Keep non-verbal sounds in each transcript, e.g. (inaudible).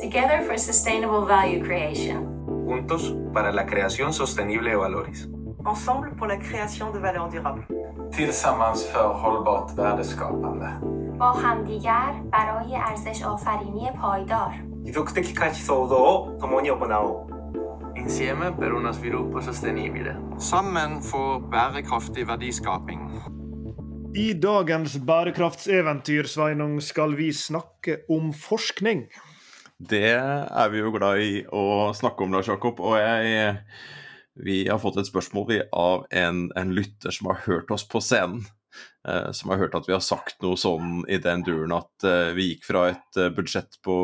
Together for sustainable value creation. Juntos para la creación sostenible de valores. Ensemble pour la création de valeurs durables. Tillsammans för hållbart värdeskapande. با همدیگر برای ارزش آفرینی پایدار 持続的価値創造を共に行おう。 Insieme per uno sviluppo sostenibile. Sammen for bærekraftig verdiskaping. I dagens bærekraftseventyr Sveinung, skal vi snakke om forskning. Det er vi jo glad i å snakke om, Lars Jakob. Og jeg, vi har fått et spørsmål av en, en, lytter som har hørt oss på scenen. Eh, som har hørt at vi har sagt noe sånn i den duren at eh, vi gikk fra et eh, budsjett på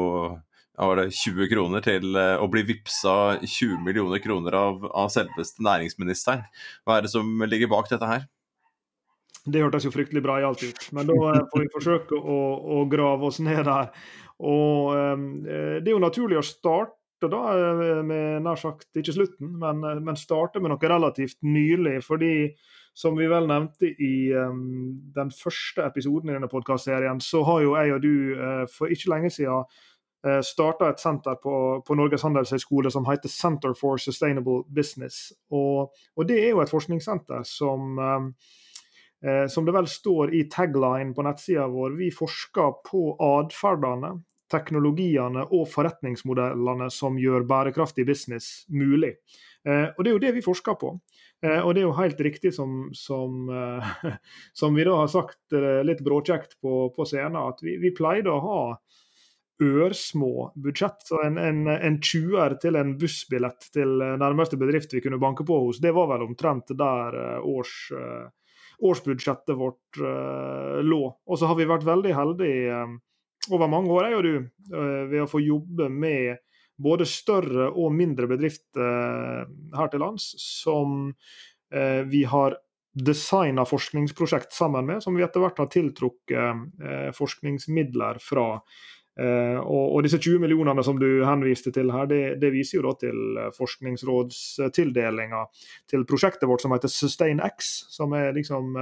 var det 20 kroner til å bli vippsa 20 millioner kroner av, av selveste næringsministeren. Hva er det som ligger bak dette her? Det hørtes jo fryktelig bra alt ut, men da får vi forsøke å, å grave oss ned der. Og eh, Det er jo naturlig å starte da med nær sagt ikke slutten, men, men starte med noe relativt nylig. fordi som vi vel nevnte i um, den første episoden i denne podkastserien, så har jo jeg og du uh, for ikke lenge siden uh, starta et senter på, på Norges handelshøyskole som heter Center for Sustainable Business. Og, og det er jo et forskningssenter som um, som det vel står i tagline på nettsida vår, vi forsker på atferdene, teknologiene og forretningsmodellene som gjør bærekraftig business mulig. og det er jo det vi forsker på. Eh, og det er jo helt riktig som, som, eh, (laughs) som vi da har sagt eh, litt bråkjekt på, på scenen, at vi, vi, pleide å ha ørsmå budsjett. Så en, 20-er til en bussbillett til nærmeste bedrift vi kunne banke på hos, det var vel omtrent der års, årsbudsjettet vårt lå. Og så har vi vært veldig heldige over mange år, er jo du, ved å få jobbe med både større og mindre bedrifter her til lands som vi har designa forskningsprosjekt sammen med, som vi etter hvert har tiltrukket forskningsmidler fra. Og, disse 20 millionene som du henviste til her, det, det viser jo da til Forskningsrådstildelinga til prosjektet vårt som heter SustainX, som er liksom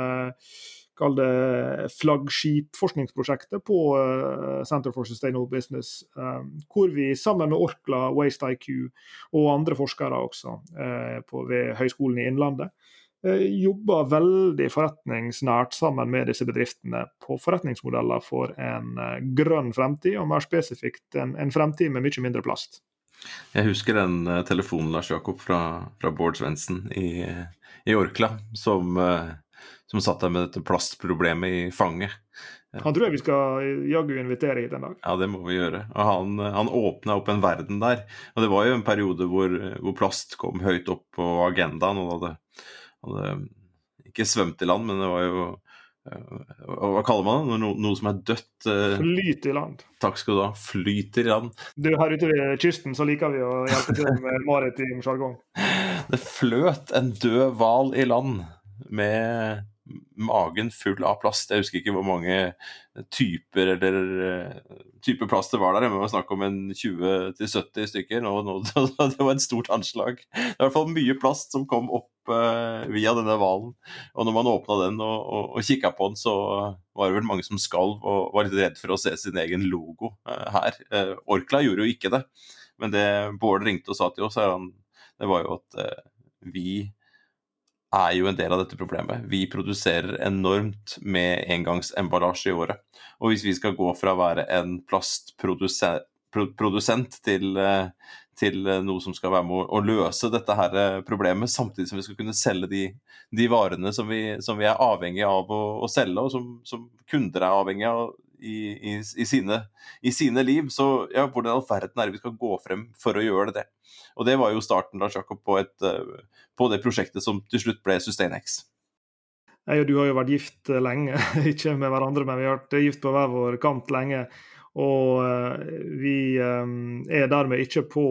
kall det flaggskipforskningsprosjektet på uh, Center for Sustainable Business, um, hvor vi sammen med Orkla, Waste IQ og andre forskere også uh, på, ved Høgskolen i Innlandet uh, jobber veldig forretningsnært sammen med disse bedriftene på forretningsmodeller for en grønn fremtid, og mer spesifikt en, en fremtid med mye mindre plast. Jeg husker den telefonen Lars Jakob fra, fra Bård Svendsen i, i Orkla, som som satt der med dette plastproblemet i fanget. Han tror jeg vi skal jaggu invitere hit en dag. Ja, det må vi gjøre. Og han, han åpna opp en verden der. Og det var jo en periode hvor, hvor plast kom høyt opp på agendaen. Og hadde, hadde ikke svømt i land, men det var jo hva kaller man det? Noe, noe som er dødt? Flyt i land. Takk skal du ha. Flyter i land. Du, Her ute ved kysten så liker vi å hjelpe til med (laughs) maritim sjargong. Det fløt en død hval i land med magen full av plast. Jeg husker ikke hvor mange typer eller type plast det var der. Det var snakk om en 20-70 stykker. (laughs) Nå, nå, det var et stort anslag. Det var i hvert fall mye plast som kom opp uh, via denne hvalen. Og når man åpna den og, og, og kikka på den, så var det vel mange som skalv og var litt redd for å se sin egen logo uh, her. Uh, Orkla gjorde jo ikke det, men det Bård ringte og sa til oss, det var jo at vi er jo en del av dette problemet. Vi produserer enormt med engangsemballasje i året. Og hvis vi skal gå fra å være en plastprodusent til, til noe som skal være med å løse dette her problemet, samtidig som vi skal kunne selge de, de varene som vi, som vi, er avhengig av å, å selge, og som, som, kunder er avhengig av i, i, i, sine, i, sine, liv. Så ja, hvordan i all verden er det vi skal gå frem for å gjøre det? Og det var jo starten da, Jakob, på, et, på det prosjektet som til slutt ble SustainX. Jeg og du har jo vært gift lenge, (laughs) ikke med hverandre, men vi har vært gift på hver vår kant lenge. Og vi er dermed ikke på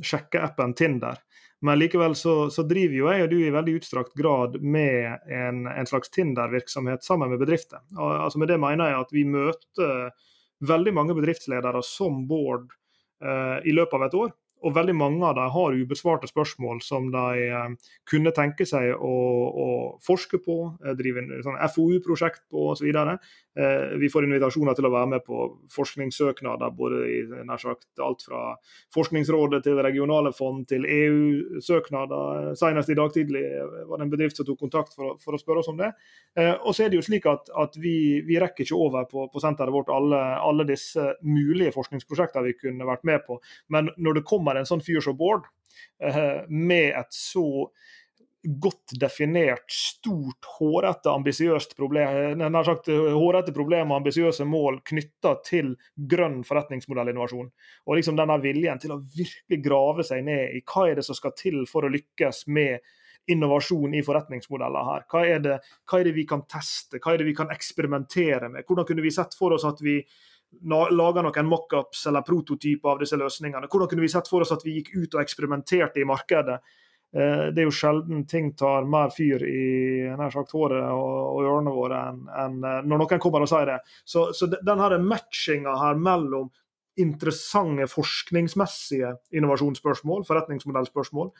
sjekkeappen Tinder. Men likevel så, så, driver jo jeg og du i veldig utstrakt grad med en, en slags Tinder-virksomhet sammen med bedrifter. Og, altså Med det mener jeg at vi møter veldig mange bedriftsledere som Bård eh, i løpet av et år. Og veldig mange av dem har ubesvarte spørsmål som de eh, kunne tenke seg å, å forske på, eh, drive en sånn FoU-prosjekt på osv. Eh, vi får invitasjoner til å være med på forskningssøknader, både i nær sagt alt fra Forskningsrådet til regionale fond til EU-søknader. Senest i dag tidlig var det en bedrift som tok kontakt for, for å spørre oss om det. Eh, og så er det jo slik at, at vi, vi, rekker ikke over på, på senteret vårt alle, alle, disse mulige forskningsprosjektene vi kunne vært med på. Men når det kommer en sånn fyr som Bård, eh, med et så godt definert, stort, hårete, ambisiøst problem, nær sagt hårete problem og ambisiøse mål knytta til grønn forretningsmodellinnovasjon. Og liksom denne viljen til å virkelig grave seg ned i hva er det som skal til for å lykkes med innovasjon i forretningsmodeller her. Hva er, det, hva er det vi kan teste, hva er det vi kan eksperimentere med? Hvordan kunne vi sett for oss at vi laga noen mockups eller prototyper av disse løsningene? Hvordan kunne vi sett for oss at vi gikk ut og eksperimenterte i markedet? Eh, det er jo sjelden ting tar mer fyr i nær sagt håret og, og ørene våre enn en, eh, når noen kommer og sier det. Så, så denne matchinga her mellom interessante forskningsmessige innovasjonsspørsmål, forretningsmodellspørsmål,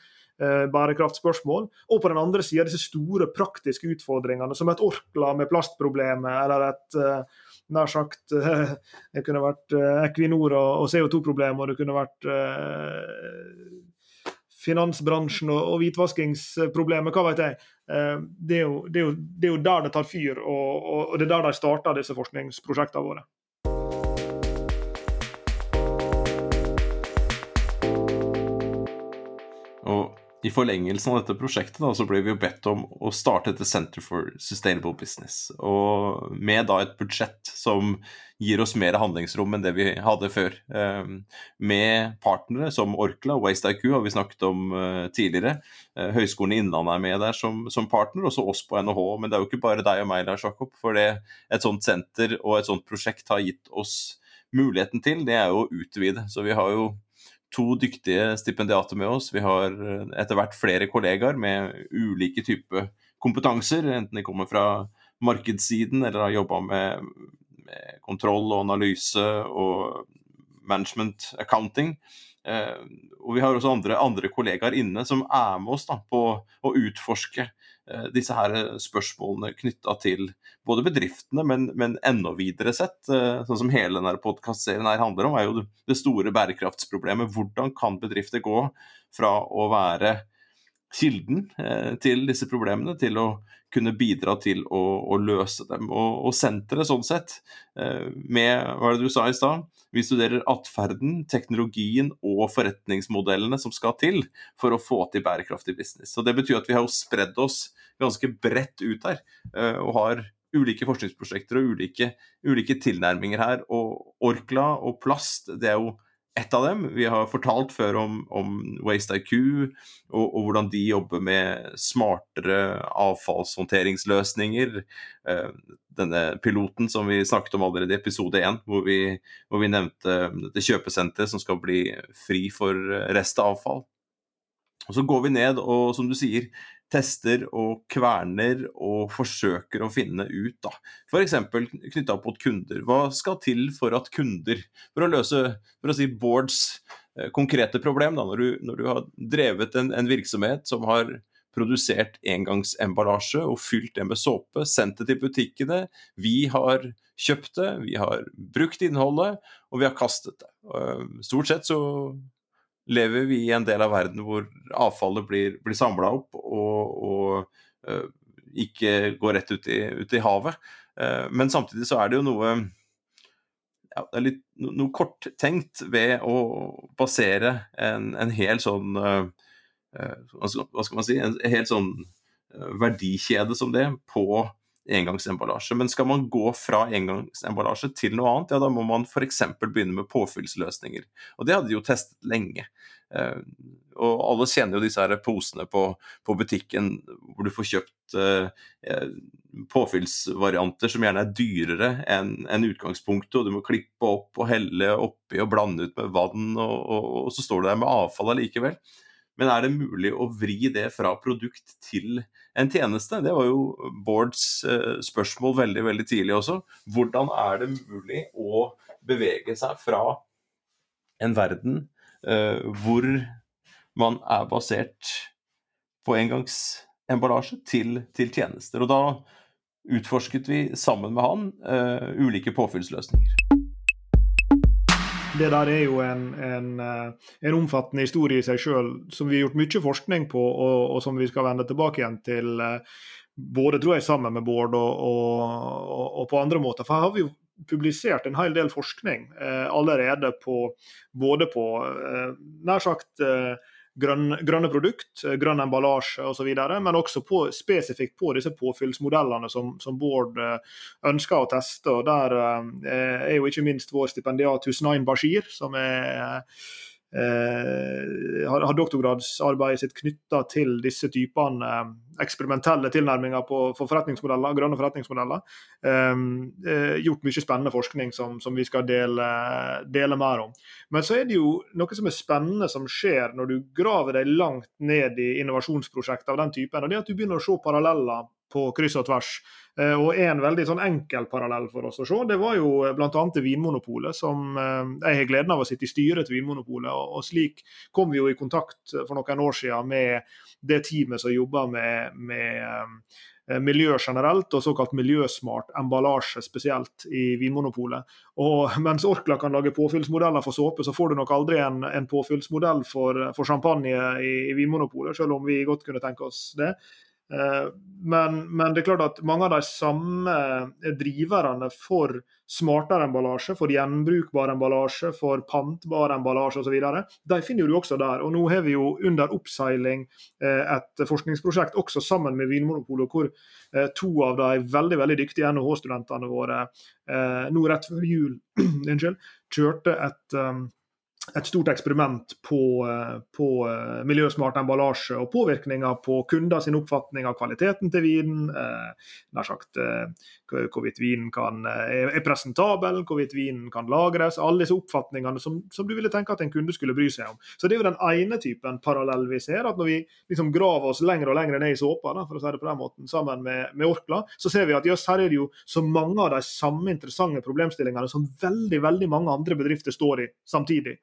eh, bærekraftspørsmål, og på den andre sida disse store praktiske utfordringene, som et Orkla med plastproblemet, eller et nær sagt Det kunne vært Equinor og, og CO2-problemet, og det kunne vært finansbransjen og, og hvitvaskingsproblemet, hva vet jeg. Eh, det er, jo, det, er jo, det er, jo, der det tar fyr, og, og, det er der de starter disse forskningsprosjektene våre. I forlengelsen av dette prosjektet da, så ble vi jo bedt om å starte et Center for Sustainable Business. Og med da et budsjett som gir oss mer handlingsrom enn det vi hadde før. Eh, med partnere som Orkla og WasteIQ har vi snakket om eh, tidligere. Eh, Høgskolen i Innlandet er med der som, som partner, også oss på NHH. Men det er jo ikke bare deg og meg, Lars Jakob. For det et sånt senter og et sånt prosjekt har gitt oss muligheten til, det er jo å utvide. Så vi har jo to dyktige stipendiater med oss. Vi har eh, etter hvert flere kollegaer med ulike typer kompetanser, enten de kommer fra markedssiden eller har jobba med, med, kontroll og analyse og management accounting. Eh, og vi har også andre, andre, kollegaer inne som er med oss da, på å utforske Eh, disse her spørsmålene knytta til både bedriftene, men, men, enda videre sett. Eh, sånn som hele denne podkastserien handler om, er jo det store bærekraftsproblemet. Hvordan kan bedrifter gå fra å være kilden til disse problemene til å kunne bidra til å, å løse dem. Og, og senteret sånn sett, med hva er det du sa i stad, vi studerer atferden, teknologien og forretningsmodellene som skal til for å få til bærekraftig business. Så Det betyr at vi har jo spredd oss ganske bredt ut her, eh, og har ulike forskningsprosjekter og ulike, ulike tilnærminger her. Og Orkla og plast, det er jo ett av dem. Vi har fortalt før om, om WasteIQ og, og, hvordan de jobber med smartere avfallshåndteringsløsninger. Eh, denne piloten som vi snakket om allerede i episode én, hvor, hvor, vi nevnte dette kjøpesenteret som skal bli fri for restavfall. Og Så går vi ned og som du sier, tester og kverner og forsøker å finne ut, da. F.eks. knytta opp mot kunder. Hva skal til for at kunder For å løse for å si Boards eh, konkrete problem, da, når du, når du har drevet en, en, virksomhet som har produsert engangsemballasje og fylt det med såpe, sendt det til butikkene. Vi har kjøpt det, vi har brukt innholdet, og vi har kastet det. Stort sett så lever vi i en del av verden hvor avfallet blir, blir samla opp og, og uh, ikke går rett ut i, ut i havet. Uh, men samtidig så er det jo noe ja, det er litt, noe korttenkt ved å basere en, en hel sånn uh, Hva skal man si? En hel sånn verdikjede som det på engangsemballasje. Men skal man gå fra engangsemballasje til noe annet, ja da må man f.eks. begynne med påfyllsløsninger. Og det hadde de jo testet lenge. Uh, og alle kjenner jo disse her posene på, på butikken hvor du får kjøpt uh, påfyllsvarianter som gjerne er dyrere enn en utgangspunktet, og du må klippe opp og helle oppi og blande ut med vann, og, og, og så står du der med avfall allikevel. Men er det mulig å vri det fra produkt til en tjeneste? Det var jo Bårds eh, spørsmål veldig, veldig tidlig også. Hvordan er det mulig å bevege seg fra en verden uh, hvor man er basert på engangsemballasje til, til tjenester? Og da utforsket vi sammen med han uh, ulike påfyllsløsninger. Det der er jo en, en, eh, en omfattende historie i seg sjøl, som vi har gjort mye forskning på, og, og, som vi skal vende tilbake igjen til. Både tror jeg sammen med Bård og, og, og på andre måter. For her har vi jo publisert en hel del forskning eh, allerede på både på eh, nær sagt eh, grønn, grønne produkt, eh, grønn emballasje osv., men også på, spesifikt på disse påfyllsmodellene som, som Bård eh, ønsker å teste. og Der eh, er jo ikke minst vår stipendiat Husnain Bashir, som er har, har doktorgradsarbeidet sitt knytta til disse typene eh, eksperimentelle tilnærminger på, for forretningsmodeller, grønne forretningsmodeller. Eh, eh, gjort mye spennende forskning som, som vi skal dele, dele, mer om. Men så er det jo noe som er spennende som skjer når du graver deg langt ned i innovasjonsprosjekter av den typen. og det er at Du begynner å se paralleller på kryss og tvers. Eh, og En veldig sånn enkel parallell for oss å se, det var jo bl.a. Vinmonopolet. som eh, Jeg har gleden av å sitte i styret til Vinmonopolet. og Slik kom vi jo i kontakt for noen år siden med det teamet som jobber med, med eh, miljø generelt og såkalt miljøsmart emballasje spesielt i Vinmonopolet. Og Mens Orkla kan lage påfyllsmodeller for såpe, så får du nok aldri en, en påfyllsmodell for, for champagne i, i Vinmonopolet, selv om vi godt kunne tenke oss det. Eh, men, men, det er klart at mange av de samme driverne for smartere emballasje, for gjenbrukbar emballasje, for pantbar emballasje osv., de finner du også der. Og Nå har vi jo under oppseiling eh, et forskningsprosjekt også sammen med Vinmonopolet, hvor eh, to av de veldig veldig dyktige NHH-studentene våre nå rett før jul (clears throat) kjørte et et stort eksperiment på, eh, på eh, miljøsmart emballasje og påvirkninger på kunder sin oppfatning av kvaliteten til vinen. Eh, nær sagt eh, hvorvidt vinen kan, er presentabel, hvorvidt vinen kan lagres. Alle disse oppfatningene som, som, du ville tenke at en kunde skulle bry seg om. Så Det er jo den ene typen parallell vi ser. at Når vi liksom graver oss lenger og lenger ned i såpa, da, for å si det på den måten, sammen med, med Orkla, så ser vi at jøss, her er det jo så mange av de samme interessante problemstillingene som veldig, veldig mange andre bedrifter står i samtidig.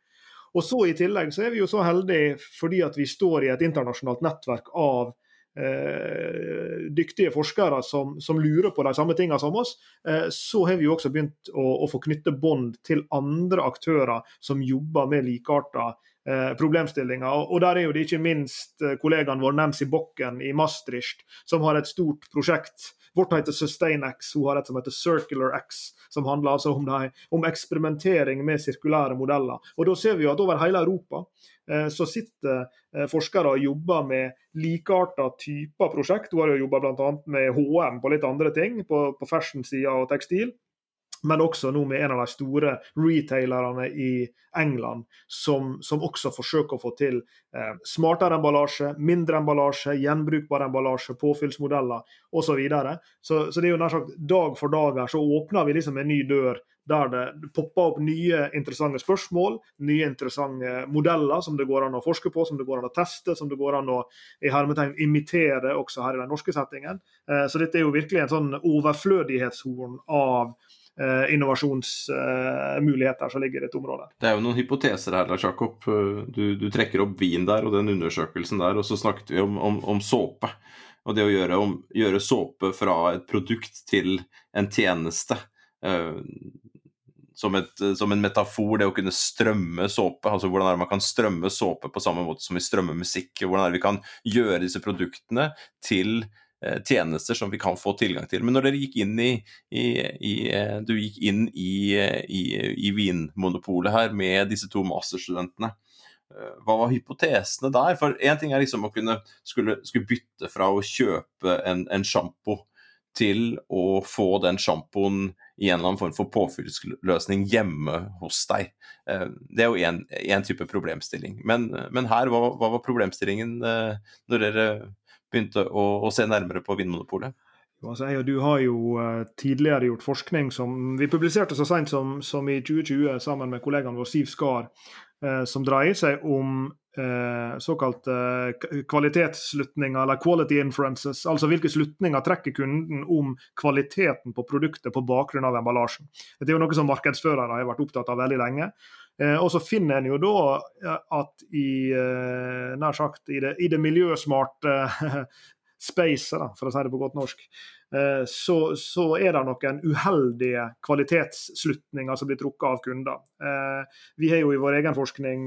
Og så I tillegg så er vi jo så heldige fordi at vi står i et internasjonalt nettverk av eh, dyktige forskere som, som, lurer på de samme tingene som oss. Eh, så har vi jo også begynt å, å få knytte bånd til andre aktører som jobber med likearta eh, problemstillinger. Og, Der er jo det ikke minst eh, kollegaen vår Nancy Bokken i Maastricht som har et stort prosjekt Vårt heter SustainX, hun har et som heter CircularX, som handler altså om, det, om eksperimentering med sirkulære modeller. Og Da ser vi jo at over hele Europa eh, så sitter eh, forskere og jobber med likearta typer prosjekt. Hun har jo jobba bl.a. med HM på litt andre ting, på, på fashion-sida og tekstil men også nå med en av de store retailerne i England, som, som også forsøker å få til eh, smartere emballasje, mindre emballasje, gjenbrukbar emballasje, påfyllsmodeller osv. Så, videre. så Så det er jo nær sagt dag for dag her så åpner vi liksom en ny dør der det popper opp nye interessante spørsmål, nye interessante modeller som det går an å forske på, som det går an å teste, som det går an å i hermetegn imitere også her i den norske settingen. Eh, så dette er jo virkelig en sånn overflødighetshorn av innovasjonsmuligheter som ligger i dette området. Det er jo noen hypoteser her, Lars Jakob. Du, du, trekker opp vin der og den undersøkelsen der, og så snakket vi om, om, om såpe. Og det å gjøre, om, gjøre, såpe fra et produkt til en tjeneste. Uh, som, et, som, en metafor, det å kunne strømme såpe. altså Hvordan er det man kan strømme såpe på samme måte som vi strømmer musikk? Hvordan er det vi kan gjøre disse produktene til Eh, tjenester som vi kan få tilgang til. Men når dere gikk inn i, i, i eh, du gikk inn i, i, Vinmonopolet her med disse to masterstudentene, eh, hva var hypotesene der? For én ting er liksom å kunne skulle, skulle bytte fra å kjøpe en, en sjampo til å få den sjampoen i en eller annen form for påfyllsløsning hjemme hos deg. Det er jo én type problemstilling. Men, men her, hva, hva, var problemstillingen når dere begynte å, å se nærmere på Vinmonopolet? Altså, jeg og du har jo uh, tidligere gjort forskning som vi publiserte så sent som, som i 2020 sammen med kollegaen vår Siv Skar, uh, som dreier seg om uh, såkalte kvalitetsslutninger, eller quality inferences. Altså hvilke slutninger trekker kunden om kvaliteten på produktet på bakgrunn av emballasjen. Dette er jo noe som markedsførere har vært opptatt av veldig lenge. Eh, og så finner en jo da at i eh, nær sagt i det, i det miljøsmarte (laughs) spacet, for å si det på godt norsk, eh, så, så, er det noen uheldige kvalitetsslutninger som blir trukket av kunder. Vi har jo i vår egen forskning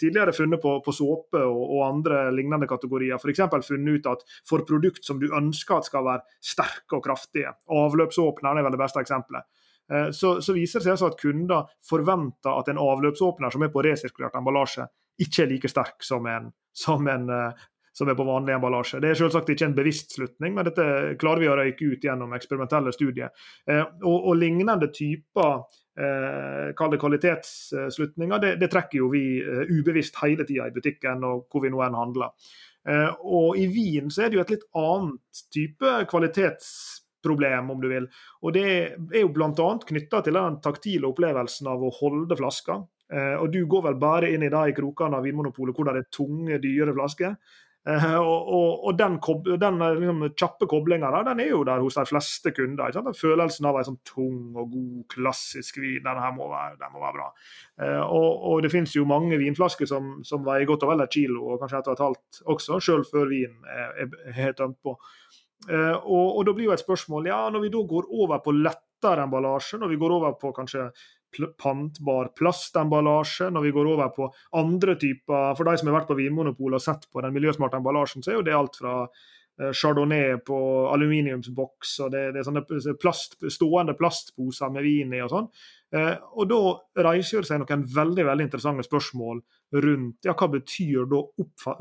tidligere funnet på, på såpe og, og, andre lignende kategorier f.eks. funnet ut at for produkt som du ønsker at skal være sterke og kraftige, avløpsåpneren er vel det beste eksempelet, så, så, viser det seg altså at kunder forventer at en avløpsåpner som er på resirkulert emballasje, ikke er like sterk som en, som en som er på vanlig emballasje. Det er selvsagt ikke en bevisst slutning, men dette klarer vi å røyke ut gjennom eksperimentelle studier. Eh, og, og, lignende typer eh, kvalitetsslutninger, det, det, trekker jo vi eh, ubevisst hele tida i butikken og hvor vi nå enn handler. Eh, og i vin så er det jo et litt annet type kvalitetsproblem, om du vil. Og det er jo bl.a. knytta til den taktile opplevelsen av å holde flaska. Eh, og du går vel bare inn i de krokene av Vinmonopolet hvor det er tunge, dyre flasker. Uh, og, og, og, den, den liksom, kjappe koblinga den er jo der hos de fleste kunder. Den følelsen av en sånn tung og god, klassisk vin. Den her må være, den må være bra. Og, og, det finnes jo mange vinflasker som, som veier godt og vel et kilo, og kanskje et og et halvt også, sjøl før vinen er, er, er tømt på. Uh, og, da blir jo et spørsmål ja, når vi da går over på lettere emballasje, når vi går over på kanskje pantbar plastemballasje. Når vi går over på andre typer For de som har vært på Vinmonopolet og sett på den miljøsmarte emballasjen, så er jo det alt fra eh, Chardonnay på aluminiumsboks, og det, det er sånne plast, stående plastposer med vin i og sånn. Eh, og da reiser det seg noen veldig veldig interessante spørsmål rundt ja, hva betyr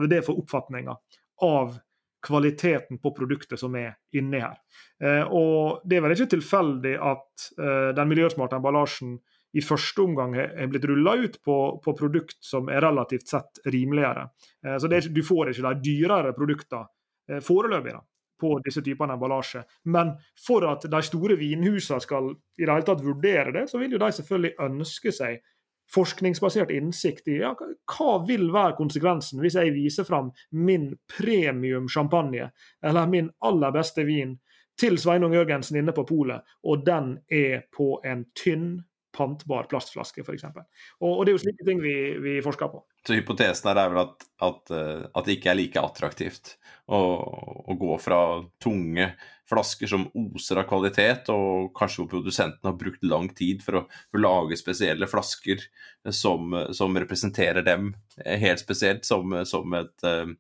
det for oppfatninga av kvaliteten på produktet som er inni her. Eh, og Det er vel ikke tilfeldig at eh, den miljøsmarte emballasjen i første omgang er blitt rulla ut på, på, produkt som er relativt sett rimeligere. Eh, så det, Du får ikke de dyrere produktene foreløpig da, på disse typene emballasje. Men for at de store vinhusene skal i det hele tatt vurdere det, så vil jo de selvfølgelig ønske seg forskningsbasert innsikt i ja, hva vil være konsekvensen hvis jeg viser fram min premium champagne eller min aller beste vin til Sveinung Jørgensen inne på polet, og den er på en tynn pantbar plastflaske, f.eks. Og, og det er jo slike ting vi, vi, forsker på. Så hypotesen her er vel at, at, eh, at det ikke er like attraktivt å, å, gå fra tunge flasker som oser av kvalitet, og kanskje hvor produsentene har brukt lang tid for å, for å lage spesielle flasker som, som, representerer dem helt spesielt som, som et, eh,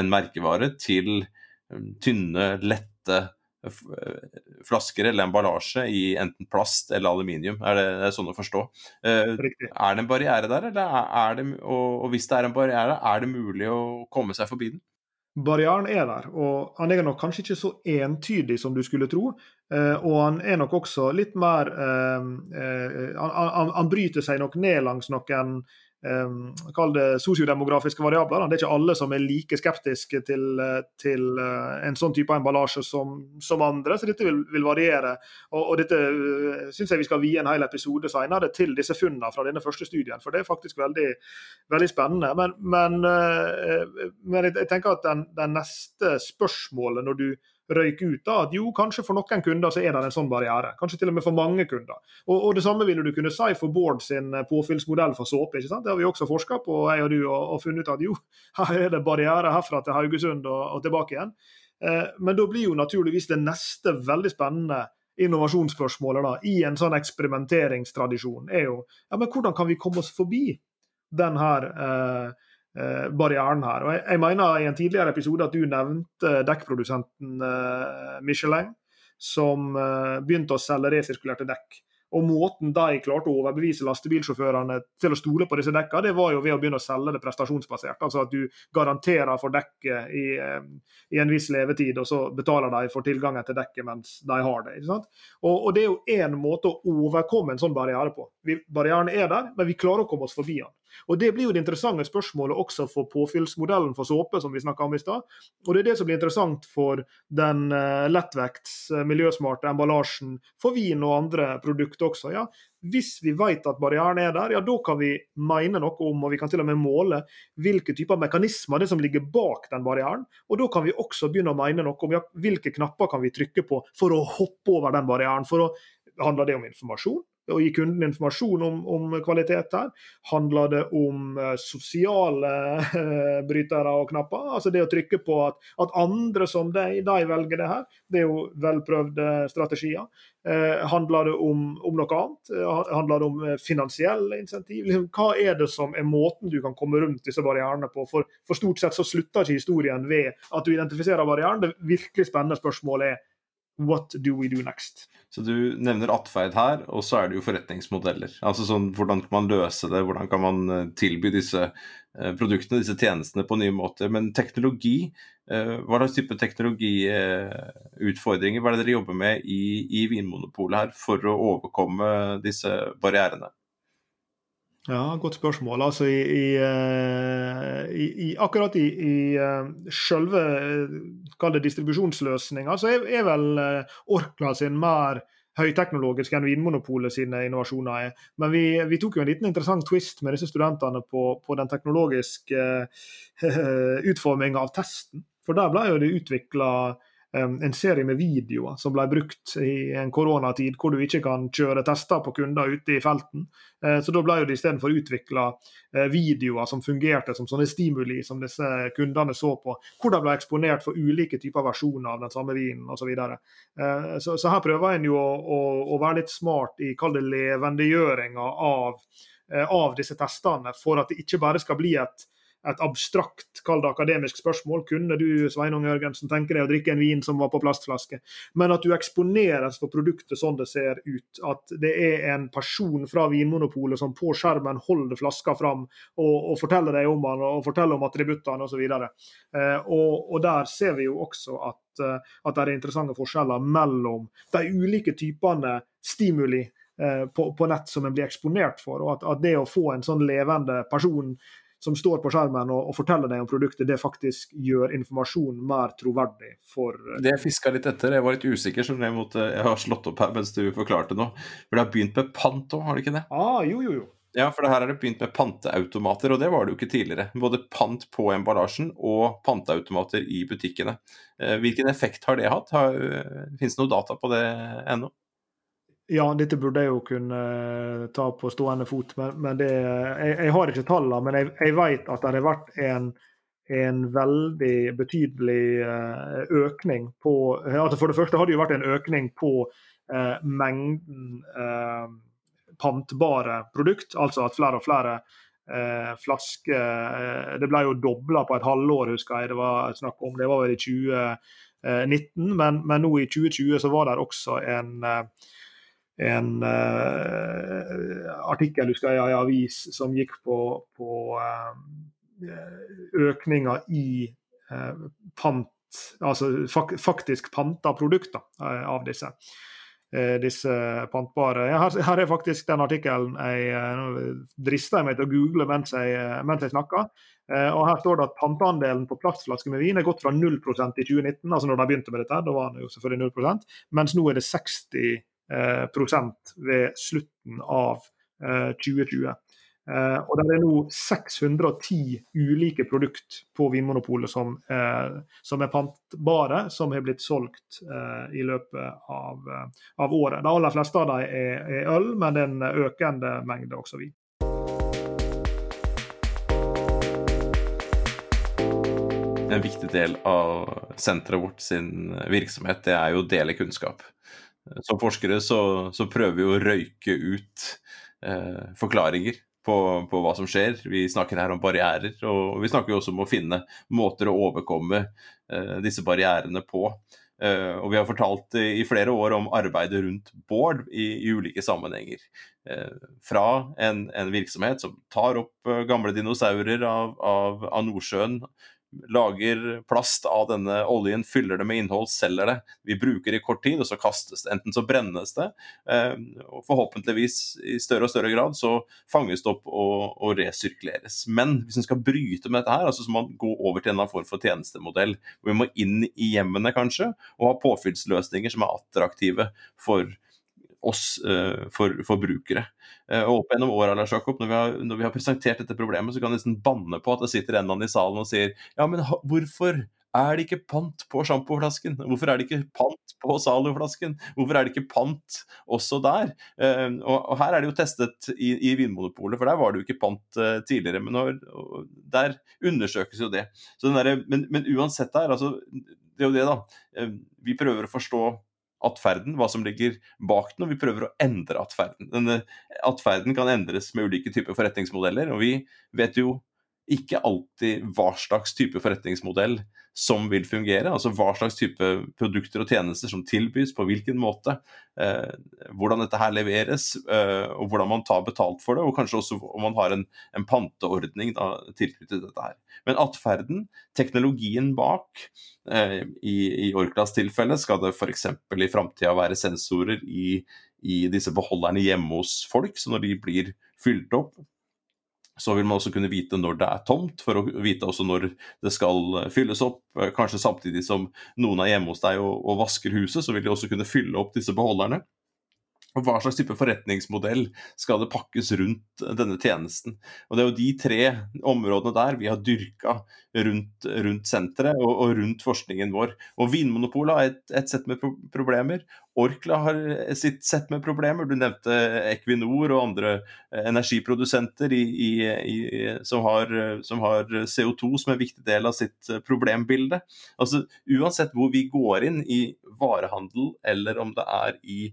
en merkevare, til eh, tynne, lette Eh, flasker eller emballasje i enten plast eller aluminium. Er det, det er sånn å forstå? Riktig. er det en barriere der, eller er det, og, og, hvis det er en barriere, er det mulig å komme seg forbi den? Barrieren er der, og han er nok kanskje ikke så entydig som du skulle tro. Uh, og han er nok også litt mer uh, han, han, han, bryter seg nok ned langs noen kall det sosiodemografiske variabler. Det er ikke alle som er like skeptiske til, til uh, en sånn type emballasje som, som, andre, så dette vil, vil variere. Og, og dette eh, syns jeg vi skal vie en hel episode senere til disse funnene fra denne første studien, for det er faktisk veldig, veldig spennende. Men, men, men jeg, tenker at den, den neste spørsmålet når du røyke ut da, at jo, kanskje for noen kunder så er det en sånn barriere. Kanskje til og med for mange kunder. Og, og Det samme ville du kunne si for Bård sin eh, påfyllsmodell for såpe. ikke sant? Det har vi også forska på, jeg og du, og, og, funnet ut at jo, (laughs) her er det barriere herfra til Haugesund og, og tilbake igjen. Eh, men da blir jo naturligvis det neste veldig spennende innovasjonsspørsmålet da, i en sånn eksperimenteringstradisjon er jo ja, men hvordan kan vi komme oss forbi den her eh, barrieren her. Og jeg, jeg, mener i en tidligere episode at du nevnte dekkprodusenten eh, Michelin, som eh, begynte å selge resirkulerte dekk. Og måten de klarte å overbevise lastebilsjåførene til å stole på disse dekka, det var jo ved å begynne å selge det prestasjonsbasert. Altså at du garanterer for dekket i, i en viss levetid, og så betaler de for tilgangen til dekket mens de har det. Og, og det er jo én måte å overkomme en sånn barriere på. Vi, barrieren er der, men vi klarer å komme oss forbi den. Og Det blir jo det interessante spørsmålet også for påfyllsmodellen for såpe, som vi snakka om i stad. Og det er det som blir interessant for den uh, lettvekts, uh, miljøsmarte emballasjen for vin og andre produkter også. ja. Hvis vi vet at barrieren er der, ja, da kan vi mene noe om, og vi kan til og med måle hvilke typer mekanismer det er som ligger bak den barrieren. Og da kan vi også begynne å mene noe om ja, hvilke knapper kan vi trykke på for å hoppe over den barrieren. For å, handler det om informasjon? Å gi kunden informasjon om, om kvalitet her? Handler det om uh, sosiale uh, brytere og knapper? Altså det å trykke på at, at andre som deg, de velger det her. Det er jo velprøvde strategier. Uh, handler det om, om noe annet? handler det om finansielle insentiv? Liksom, hva er det som er måten du kan komme rundt disse barrierene på? For, for stort sett så slutter ikke historien ved at du identifiserer barrieren. Det virkelig spennende spørsmålet er What do we do next? Så Du nevner atferd her, og så er det jo forretningsmodeller. Altså sånn, Hvordan kan man løse det, hvordan kan man eh, tilby disse eh, produktene, disse tjenestene på nye måter. Men teknologi, eh, hva slags type teknologiutfordringer hva er det dere jobber med i, i Vinmonopolet her for å overkomme disse barrierene? Ja, Godt spørsmål. Altså, i, i, eh, i, akkurat i, i sjølve selve det distribusjonsløsninga, så er, er vel Orkla sin mer høyteknologisk enn Vinmonopolet sine innovasjoner er. Men vi, vi, tok jo en liten interessant twist med disse studentene på, på den teknologiske (laughs) uh, utforminga av testen. For der ble jo det utvikla en serie med videoer som ble brukt i en koronatid, hvor du ikke kan kjøre tester på kunder ute i felten. Eh, så da ble det istedenfor utvikla eh, videoer som fungerte som sånne stimuli som disse kundene så på, hvor de ble eksponert for ulike typer versjoner av den samme vinen osv. Så, videre. Eh, så Så her prøver en jo å, å, å være litt smart i kall det levendegjøringa av, av disse testene, for at det ikke bare skal bli et et abstrakt, kall akademisk spørsmål. Kunne du Sveinung Jørgensen, tenke deg å drikke en vin som var på plastflaske? Men at du eksponeres for produktet sånn det ser ut. At det er en person fra Vinmonopolet som på skjermen holder flaska fram og, og forteller deg om den og forteller om attributtene osv. Eh, og, og der ser vi jo også at, eh, at det er interessante forskjeller mellom de ulike typene stimuli eh, på, på, nett som en blir eksponert for. og at, at det å få en sånn levende person som står på skjermen og, og, forteller deg om produktet, det faktisk gjør informasjon mer troverdig for uh... Det jeg fiska litt etter, jeg var litt usikker, så jeg, måtte, jeg har slått opp her mens du forklarte nå. For det har begynt med pant òg, har det ikke det? Ah, jo, jo, jo. Ja, for det her er det begynt med panteautomater, og det var det jo ikke tidligere. Både pant på emballasjen og panteautomater i butikkene. Eh, hvilken effekt har det hatt? Har, eh, Fins det noe data på det ennå? Ja, dette burde jeg jo kunne eh, ta på stående fot, men, men det, jeg, jeg, har ikke tallene. Men jeg, jeg, vet at det har vært en, en veldig betydelig eh, økning på altså For det første har det jo vært en økning på eh, mengden eh, pantbare produkt, altså at flere og flere eh, flasker eh, Det ble jo dobla på et halvår, husker jeg det var snakk om. Det var vel i 2019, men, men nå i 2020 så var det også en en uh, artikkel husker jeg, i avis som gikk på, på uh, økninga i uh, pant, altså fak faktisk panta produkter av disse. disse pantbare. Her, er faktisk den artikkelen jeg drister meg til å google mens jeg, mens jeg snakker. og Her står det at panteandelen på plastflasker med vin er gått fra 0% i 2019, altså når de begynte med dette, da var den jo selvfølgelig 0% mens nå er det 60 Eh, prosent ved slutten av 2020. Eh, eh, og det er nå 610 ulike produkt på Vinmonopolet som, som er pantbare, som har blitt solgt i løpet av, av, året. De aller fleste av dem er, er øl, men det er en økende mengde også vin. En viktig del av senteret vårt sin virksomhet det er jo å dele kunnskap. Som forskere så, så prøver vi å røyke ut eh, forklaringer på, på, hva som skjer. Vi snakker her om barrierer, og vi snakker også om å finne måter å overkomme eh, disse barrierene på. Uh, og vi har fortalt i flere år om arbeidet rundt Bård i, i ulike sammenhenger. Uh, fra en, en, virksomhet som tar opp gamle dinosaurer av, av, av Nordsjøen, lager plast av denne oljen, fyller det med innhold, selger det. Vi bruker det i kort tid, og så kastes det. Enten så brennes det, eh, og forhåpentligvis i større og større grad så fanges det opp og, og resirkuleres. Men hvis en skal bryte med dette her, altså så må man gå over til en form for tjenestemodell. Hvor vi må inn i hjemmene kanskje, og ha påfyllsløsninger som er attraktive for oss uh, for forbrukere. Uh, og opp gjennom åra, Lars Jakob, når vi, har, når vi, har, presentert dette problemet, så kan jeg nesten banne på at det sitter en eller annen i salen og sier ja, men hvorfor er det ikke pant på sjampoflasken? Hvorfor er det ikke pant på Zalo-flasken? Hvorfor er det ikke pant også der? Uh, og, her er det jo testet i, i Vinmonopolet, for der var det jo ikke pant tidligere. Men når, der undersøkes jo det. Der, men, men, uansett der, altså, det er jo det, da. Vi prøver å forstå atferden, hva som ligger bak den, og vi prøver å endre atferden. Denne atferden kan endres med ulike typer forretningsmodeller, og vi vet jo ikke alltid hva slags type forretningsmodell som vil fungere. Altså hva slags type produkter og tjenester som tilbys, på hvilken måte. Eh, hvordan dette her leveres, eh, og hvordan man tar betalt for det. Og kanskje også om man har en, en panteordning da, tilknyttet dette her. Men atferden, teknologien bak, eh, i, i Orklas tilfelle skal det f.eks. i framtida være sensorer i, i disse beholderne hjemme hos folk. Så når de blir fylt opp, så vil man også kunne vite når det er tomt, for å vite også når det skal fylles opp. Eh, kanskje samtidig som noen er hjemme hos deg og, og vasker huset, så vil de også kunne fylle opp disse beholderne. Hva slags type forretningsmodell skal det pakkes rundt denne tjenesten? Og Det er jo de tre områdene der vi har dyrka rundt, rundt senteret og, og, rundt forskningen vår. Og Vinmonopolet har et, et sett med pro problemer. Orkla har sitt sett med problemer. Du nevnte Equinor og andre energiprodusenter i, i, i, som, har, som, har, CO2 som en viktig del av sitt problembilde. Altså Uansett hvor vi går inn i varehandel, eller om det er i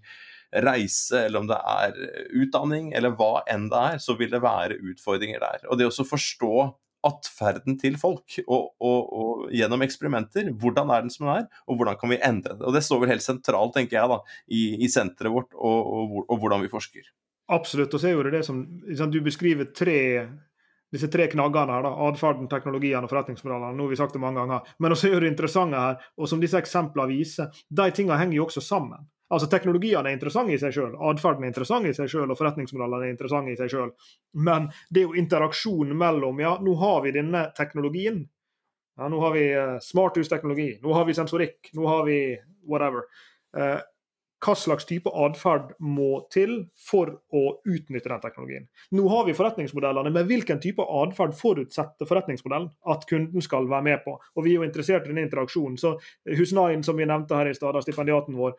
reise, eller om det er utdanning, eller hva enn det er, så vil det være utfordringer der. Og det å forstå atferden til folk og, og, og, gjennom eksperimenter. Hvordan er den som den er, og hvordan kan vi endre det. Og Det står vel helt sentralt tenker jeg da, i, i senteret vårt og, og, hvordan vi forsker. Absolutt. og så er jo det som Du beskriver tre disse tre knaggene her, da, atferden, teknologien og forretningsmodellene. Nå har vi sagt det mange ganger. Men også er det interessante her, og som disse eksemplene viser, de tingene henger jo også sammen. Altså Teknologiene er interessante i seg sjøl, atferden er interessant i seg sjøl, og forretningsmodellene er interessante i seg sjøl. Men det er jo interaksjonen mellom Ja, nå har vi denne teknologien. Ja, nå har vi uh, smarthusteknologi, nå har vi sensorikk, nå har vi whatever. Uh, hva slags type atferd må til for å utnytte den teknologien. Nå har vi forretningsmodellene, men hvilken type atferd forutsetter forretningsmodellen at kunden skal være med på? Og Vi er jo interessert i denne interaksjonen. så Husnain, som vi nevnte her i stad, stipendiaten vår,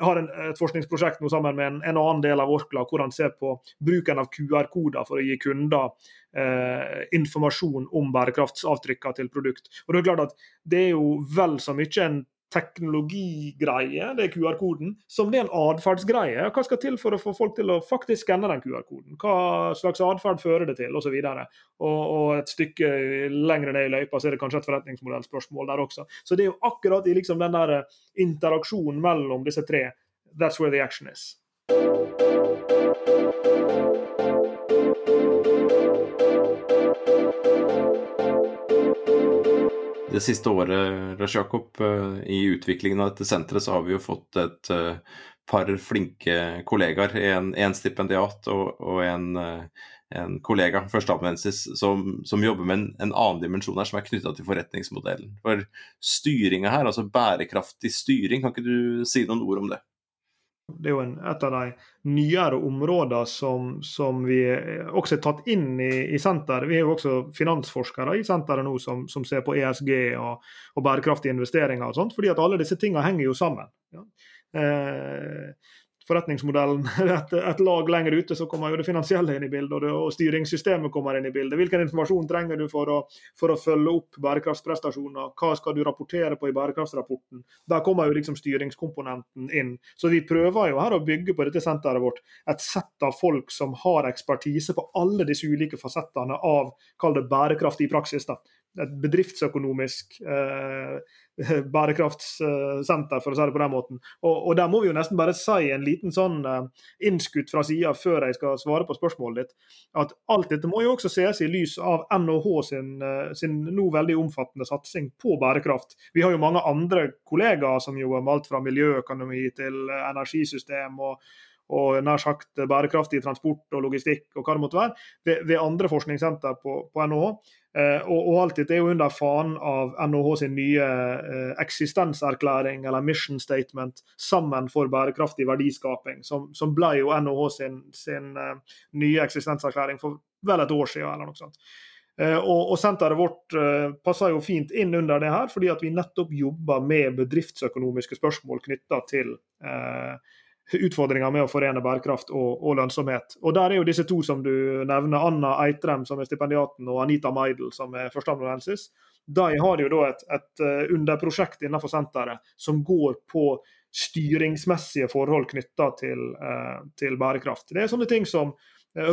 har en, et forskningsprosjekt nå sammen med en, en, annen del av Orkla, hvor han ser på bruken av QR-koder for å gi kunder eh, informasjon om bærekraftsavtrykkene til produkt. Og Det er klart at det er jo vel så mye en teknologigreie, det er QR-koden, som det er en atferdsgreie. Hva skal til for å få folk til å faktisk skanne den QR-koden? Hva slags atferd fører det til, osv. Og, og, og et stykke lenger ned i løypa så er det kanskje et forretningsmodellspørsmål der også. Så det er jo akkurat i liksom den der interaksjonen mellom disse tre that's where the action is. Det siste året Lars Jakob, eh, i utviklingen av dette senteret, så har vi jo fått et eh, par flinke kollegaer. En, en stipendiat og, og en, eh, en, kollega, førsteamanuensis, som, som, jobber med en, en, annen dimensjon her, som er knytta til forretningsmodellen. For styringa her, altså bærekraftig styring, kan ikke du si noen ord om det? Det er jo en, et av de nyere områdene som, som, vi også har tatt inn i, i senteret. Vi er jo også finansforskere i senteret nå som, som ser på ESG og, og, bærekraftige investeringer og sånt, fordi at alle disse tingene henger jo sammen. Ja. Eh, forretningsmodellen (laughs) et, et, lag lenger ute, så kommer jo det finansielle inn i bildet, og, det, og styringssystemet kommer inn i bildet. Hvilken informasjon trenger du for å, for å, følge opp bærekraftsprestasjoner? Hva skal du rapportere på i bærekraftsrapporten? Der kommer jo liksom styringskomponenten inn. Så vi prøver jo her å bygge på dette senteret vårt et sett av folk som har ekspertise på alle disse ulike fasettene av kall det bærekraft i praksis. da et bedriftsøkonomisk eh, (laughs) bærekraftssenter, for å si det på den måten. Og, og, der må vi jo nesten bare si en liten sånn eh, innskutt fra sida før jeg skal svare på spørsmålet ditt, at alt dette må jo også ses i lys av NHH sin, eh, sin nå veldig omfattende satsing på bærekraft. Vi har jo mange andre kollegaer som jobber med alt fra miljøøkonomi til eh, energisystem. og og nær sagt bærekraftig transport og logistikk og hva det måtte være, ved, ved andre forskningssenter på, på NHH. Eh, og, og, alt dette er jo under fanen av NHH sin nye eh, eksistenserklæring, eller mission statement, sammen for bærekraftig verdiskaping, som, som ble jo NHH sin, sin eh, nye eksistenserklæring for vel et år siden, eller noe sånt. Eh, og, og Senteret vårt eh, passer jo fint inn under det her, fordi at vi nettopp jobber med bedriftsøkonomiske spørsmål knytta til eh, utfordringer med å forene bærekraft og, og, lønnsomhet. Og Der er jo disse to som du nevner, Anna Eitrem som er stipendiaten og Anita Meidel som er førsteamanuensis. De har jo da et, et underprosjekt innenfor senteret som går på styringsmessige forhold knytta til, til, bærekraft. Det er sånne ting som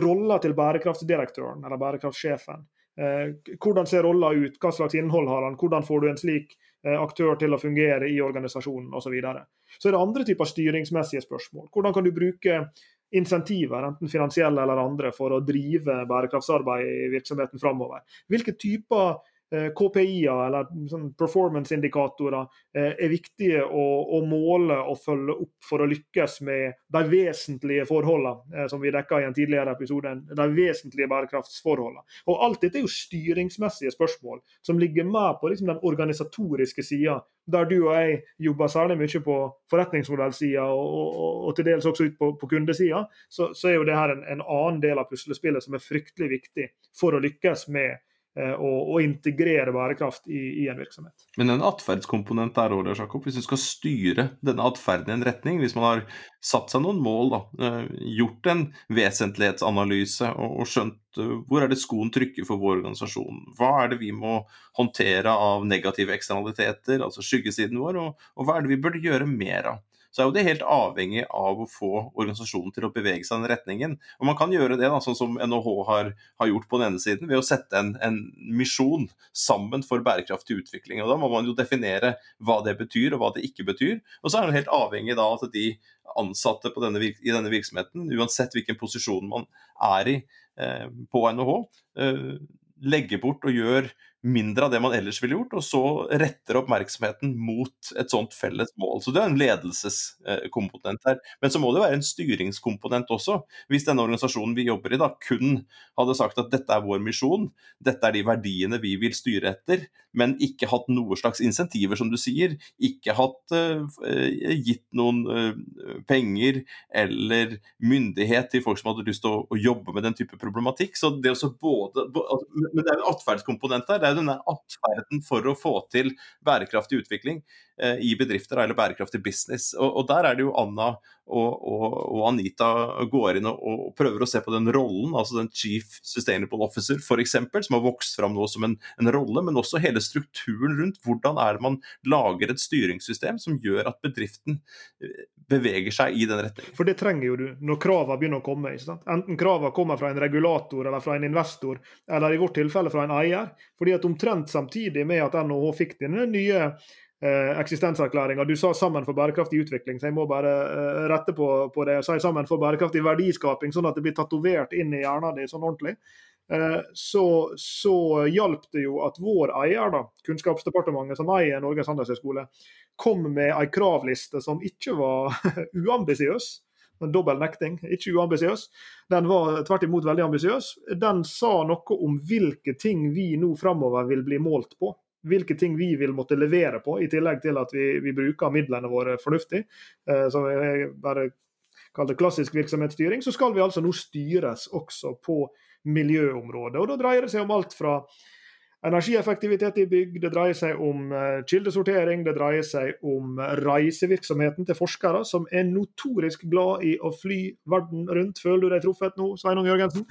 rolla til bærekraftsdirektøren eller bærekraftsjefen. Eh, hvordan ser rolla ut, hva slags innhold har han, hvordan får du en slik eh, aktør til å fungere i organisasjonen osv. Så, videre. så er det andre typer styringsmessige spørsmål. Hvordan kan du bruke insentiver, enten finansielle eller andre, for å drive bærekraftsarbeid i virksomheten framover? Hvilke typer Eh, KPI-er, eller sånn performance-indikatorer, eh, er viktige å, å, måle og følge opp for å lykkes med de vesentlige forholdene, eh, som vi dekka i en tidligere episode. De vesentlige bærekraftsforholdene. Og Alt dette er jo styringsmessige spørsmål som ligger med på liksom den organisatoriske sida, der du og jeg jobber særlig mye på forretningsmodellsida og, og, og, til dels også ut på, på kundesida. Så, så, er jo det her en, en annen del av puslespillet som er fryktelig viktig for å lykkes med Eh, og, og, integrere bærekraft i, i, en virksomhet. Men en atferdskomponent der òg, Jakob. Hvis du skal styre denne atferden i en retning, hvis man har satt seg noen mål, da, eh, gjort en vesentlighetsanalyse og, og skjønt eh, hvor er det skoen trykker for vår organisasjon, hva er det vi må håndtere av negative eksternaliteter, altså skyggesiden vår, og, og hva er det vi burde gjøre mer av så er jo det helt avhengig av å få organisasjonen til å bevege seg i den retningen. Og Man kan gjøre det da, sånn som NHH har, har gjort på den ene siden, ved å sette en, en, misjon sammen for bærekraftig utvikling. Og Da må man jo definere hva det betyr og hva det ikke betyr. Og så er det helt avhengig da at de ansatte denne, i denne virksomheten, uansett hvilken posisjon man er i eh, på NHH, eh, legger bort og gjør mindre av det man ellers ville gjort, og så retter oppmerksomheten mot et sånt felles mål. Så det er en ledelseskomponent her. Men så må det være en styringskomponent også. Hvis denne organisasjonen vi jobber i da kun hadde sagt at dette er vår misjon, dette er de verdiene vi vil styre etter, men ikke hatt noe slags insentiver, som du sier, ikke hatt uh, gitt noen uh, penger eller myndighet til folk som hadde lyst til å, å, jobbe med den type problematikk. Så det også både, både Men det er en atferdskomponent der er denne atferden for å få til bærekraftig utvikling eh, i bedrifter eller bærekraftig business. Og, og, der er det jo Anna og, og, og Anita går inn og, prøver å se på den rollen, altså den Chief Sustainable Officer f.eks., som har vokst fram nå som en, en, rolle, men også hele strukturen rundt. Hvordan er det man lager et styringssystem som gjør at bedriften eh, beveger seg i den retningen? For det trenger jo du når kravene begynner å komme. Enten kravene kommer fra en regulator eller fra en investor, eller i vårt tilfelle fra en eier. fordi at omtrent samtidig med at NHH fikk denne nye eksistenserklæringa. Du sa 'sammen for bærekraftig utvikling', så jeg må bare eh, rette på, på det. Si 'sammen for bærekraftig verdiskaping', sånn at det blir tatovert inn i hjernen din sånn ordentlig. Eh, så, så hjalp det jo at vår eier, da, Kunnskapsdepartementet, som eier Norges handelshøyskole, kom med ei kravliste som ikke var (laughs) uambisiøs en dobbel nekting, ikke uambisiøs. Den var tvert imot veldig ambisiøs. Den sa noe om hvilke ting vi nå framover vil bli målt på hvilke ting vi vil måtte levere på, i tillegg til at vi, vi bruker midlene våre fornuftig, eh, som jeg bare kaller klassisk virksomhetsstyring, så skal vi altså nå styres også på miljøområdet. Og Da dreier det seg om alt fra energieffektivitet i bygg, det dreier seg om eh, kildesortering, det dreier seg om reisevirksomheten til forskere, som er notorisk glad i å fly verden rundt. Føler du deg truffet nå, Sveinung Jørgensen?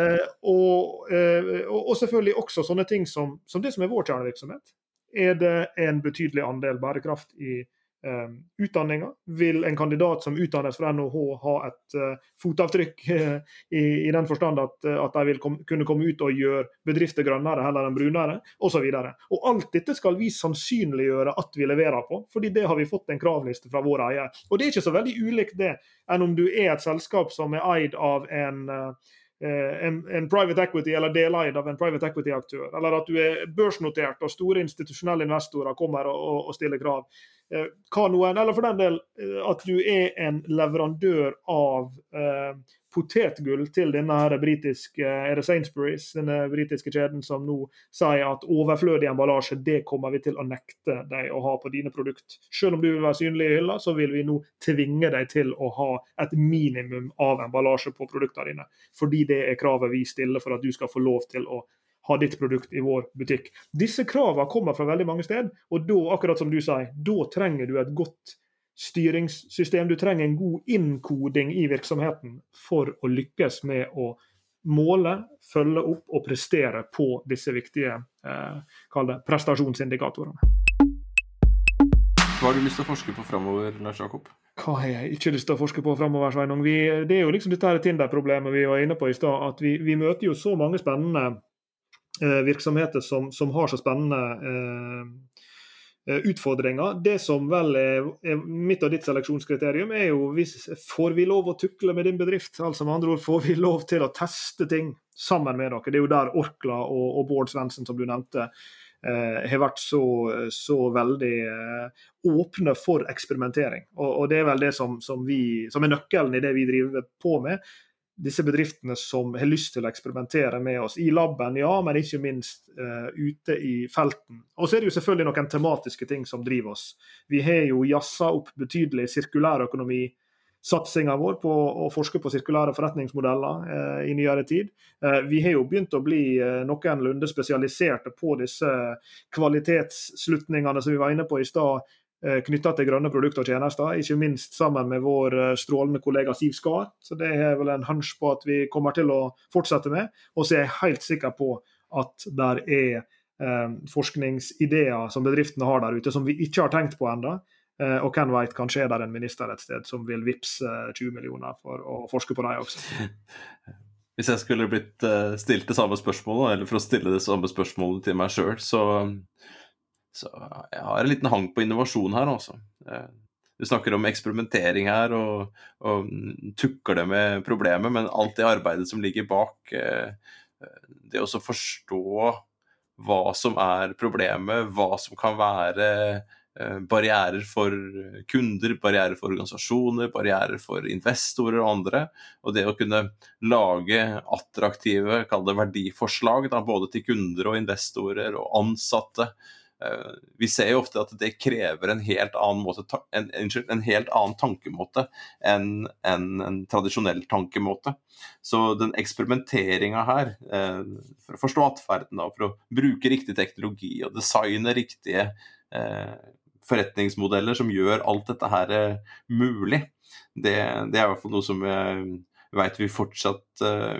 Eh, og, eh, og, selvfølgelig også sånne ting som, som, det som er vår kjernevirksomhet. Er det en betydelig andel bærekraft i um, utdanninga? Vil en kandidat som utdannes fra NHH ha et uh, fotavtrykk i, i, den forstand at, at de vil kom, kunne komme ut og gjøre bedrifter grønnere heller enn brunere, osv. Alt dette skal vi sannsynliggjøre at vi leverer på, fordi det har vi fått en kravliste fra vår eier. Og Det er ikke så veldig ulikt det enn om du er et selskap som er eid av en uh, en, en, private equity eller deleid av en private equity-aktør. Eller at du er børsnotert og store institusjonelle investorer kommer og, og, og stiller krav. Eh, noen, eller for den del eh, at du er en leverandør av eh, potetgull til denne her britiske er det Sainsbury's, denne britiske kjeden som nå sier at overflødig emballasje det kommer vi til å nekte deg å ha på dine produkt. Selv om du vil være synlig i hylla, så vil vi nå tvinge deg til å ha et minimum av emballasje på produktene dine. Fordi det er kravet vi stiller for at du skal få lov til å ha ditt produkt i vår butikk. Disse kravene kommer fra veldig mange steder, og da, akkurat som du sier, da trenger du et godt styringssystem. Du trenger en god innkoding i virksomheten for å lykkes med å måle, følge opp og prestere på disse viktige eh, prestasjonsindikatorene. Hva har du lyst til å forske på framover, Lars Jakob? Hva har jeg ikke lyst til å forske på framover, Sveinung? Vi, det er jo liksom dette Tinder-problemet vi var inne på i stad. At vi, vi, møter jo så mange spennende eh, virksomheter som, som, har så spennende eh, utfordringer. Det som vel er, er, mitt og ditt seleksjonskriterium, er jo hvis, får vi lov å tukle med din bedrift? Altså med andre ord, får vi lov til å teste ting sammen med dere? Det er jo der Orkla og, og Bård Svendsen, som du nevnte, Eh, har vært så, så veldig eh, åpne for eksperimentering. Og, og, Det er vel det som, som, vi, som er nøkkelen i det vi driver på med. Disse bedriftene som har lyst til å eksperimentere med oss i laben, ja, men ikke minst uh, ute i felten. Og så er det jo selvfølgelig noen tematiske ting som driver oss. Vi har jo jazza opp betydelig sirkulærøkonomi satsinga vår på å forske på sirkulære forretningsmodeller eh, i nyere tid. Eh, vi har jo begynt å bli noenlunde spesialiserte på disse kvalitetsslutningene som vi var inne på i stad, knytta til grønne produkter og tjenester. Ikke minst sammen med vår eh, strålende kollega Siv Skar. Så det er vel en hunch på at vi kommer til å fortsette med. Og så er jeg helt sikker på at der er eh, forskningsideer som bedriftene har der ute, som vi ikke har tenkt på ennå Eh, og hvem vet, kanskje er det en minister et sted som vil vippse 20 millioner for å forske på dem også. (laughs) Hvis jeg skulle blitt eh, stilt det samme spørsmålet, eller for å stille det samme spørsmålet til meg sjøl, så, så jeg har en liten hang på innovasjon her, altså. Eh, du snakker om eksperimentering her og, og tukker det med problemet, men alt det arbeidet som ligger bak, det å forstå hva som er problemet, hva som kan være Eh, barrierer for kunder, barrierer for organisasjoner, barrierer for investorer og andre. Og det å kunne lage attraktive kall det verdiforslag da, både til kunder og investorer og ansatte. Eh, vi ser jo ofte at det krever en helt annen, måte, en, en helt annen tankemåte enn en, en, tradisjonell tankemåte. Så den eksperimenteringa her, eh, for å forstå atferden for å bruke riktig teknologi og designe riktige forretningsmodeller som gjør alt dette her eh, mulig. Det, det er i hvert fall noe som jeg vet vi fortsatt eh,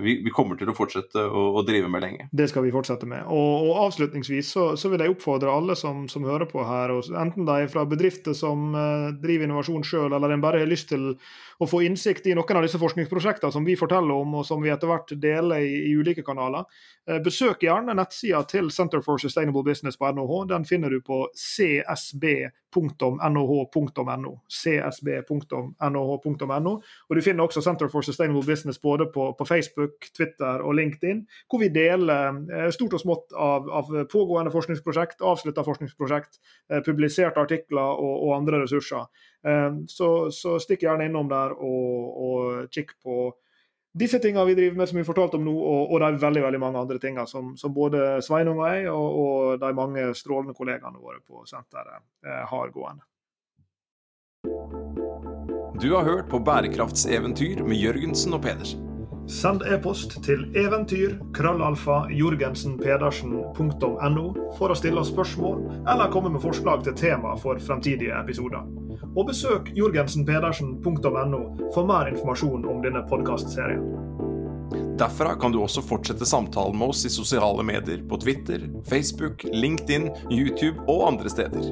vi, vi, kommer til å fortsette å, å, drive med lenge. Det skal vi fortsette med. Og, og avslutningsvis så, så, vil jeg oppfordre alle som, som hører på her, enten de er fra bedrifter som uh, driver innovasjon sjøl, eller en bare har lyst til å få innsikt i noen av disse forskningsprosjektene som vi forteller om, og som vi etter hvert deler i, i ulike kanaler. Uh, besøk gjerne nettsida til Center for Sustainable Business på NHH. Den finner du på csb.noh.no. csb.noh.no. Og du finner også Center for Sustainable Business både på, på Facebook, Twitter og LinkedIn, hvor vi deler uh, stort og smått av, av pågående forskningsprosjekt, avslutta forskningsprosjekt, uh, publiserte artikler og, og andre ressurser. Så, så, stikk gjerne innom der og, og kikk på disse tingene vi driver med, som vi fortalte om nå, og, og de veldig veldig mange andre tingene som, som både Sveinung og jeg, og, og, de mange strålende kollegaene våre på senteret eh, har gående. Du har hørt på Bærekraftseventyr med Jørgensen og Pedersen. Send e-post til eventyr-jorgensenpedersen.no for å stille spørsmål eller komme med forslag til tema for fremtidige episoder. Og besøk jorgensenpedersen.no for mer informasjon om denne podkastserien. Derfra kan du også fortsette samtalen med oss i sosiale medier på Twitter, Facebook, LinkedIn, YouTube og andre steder.